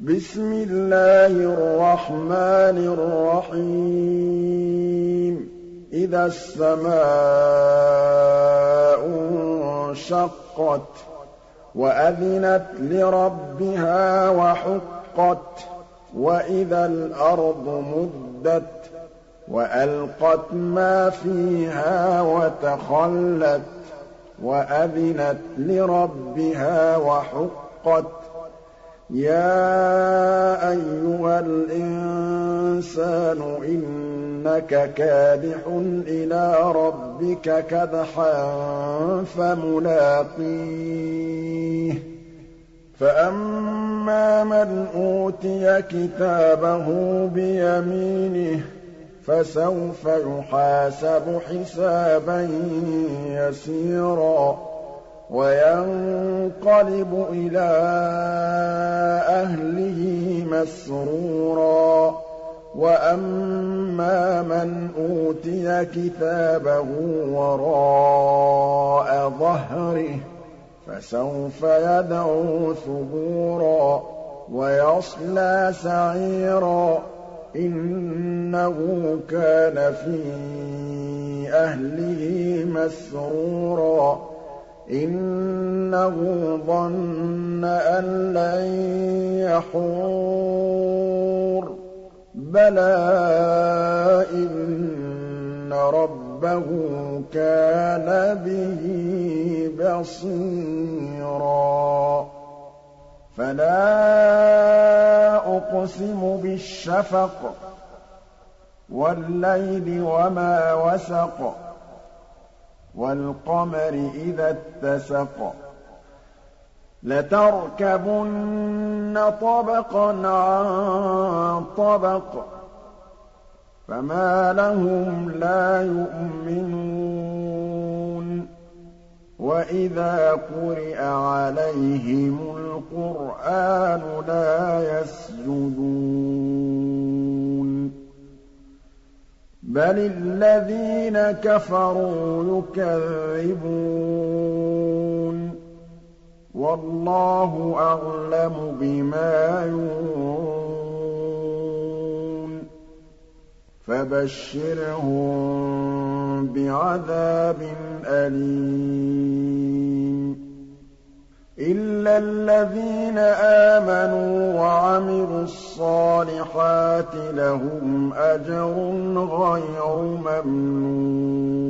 بِسْمِ اللَّهِ الرَّحْمَٰنِ الرَّحِيمِ. إِذَا السَّمَاءُ انشَقَّتْ وَأَذِنَتْ لِرَبِّهَا وَحُقَّتْ وَإِذَا الْأَرْضُ مُدَّتْ وَأَلْقَتْ مَا فِيهَا وَتَخَلَّتْ وَأَذِنَتْ لِرَبِّهَا وَحُقَّتْ يَا أَيُّهَا الْإِنسَانُ إِنَّكَ كَادِحٌ إِلَىٰ رَبِّكَ كَدْحًا فَمُلَاقِيهِ فَأَمَّا مَنْ أُوتِيَ كِتَابَهُ بِيَمِينِهِ فَسَوْفَ يُحَاسَبُ حِسَابًا يَسِيرًا وَيَنقَلِبُ إِلَىٰ أَهْلِهِ مَسْرُورًا. وَأَمَّا مَنْ أُوتِيَ كِتَابَهُ وَرَاءَ ظَهْرِهِ فَسَوْفَ يَدْعُو ثُبُورًا وَيَصْلَىٰ سَعِيرًا. إِنَّهُ كَانَ فِي أَهْلِهِ مَسْرُورًا. إِنَّهُ ظَنَّ أَن لَّن يَحُورَ. بَلَىٰ إِنَّ رَبَّهُ كَانَ بِهِ بَصِيرًا. فَلَا أُقْسِمُ بِالشَّفَقِ وَاللَّيْلِ وَمَا وَسَقَ. وَالْقَمَرِ إِذَا اتَّسَقَ. لَتَرْكَبُنَّ طَبَقًا عَن طَبَقٍ فَمَا لَهُمْ لَا يُؤْمِنُونَ. وَإِذَا قُرِئَ عَلَيْهِمُ الْقُرْآنُ لَا يَسْجُدُونَ. بَلِ الَّذِينَ كَفَرُوا يُكَذِّبُونَ وَاللَّهُ أَعْلَمُ بِمَا يُوعُونَ فَبَشِّرْهُم بِعَذَابٍ أَلِيمٍ إِلَّا الَّذِينَ آمَنُوا وَعَمِلُوا الصَّالِحَاتِ لَهُمْ أَجْرٌ غَيْرُ مَمْنُونٍ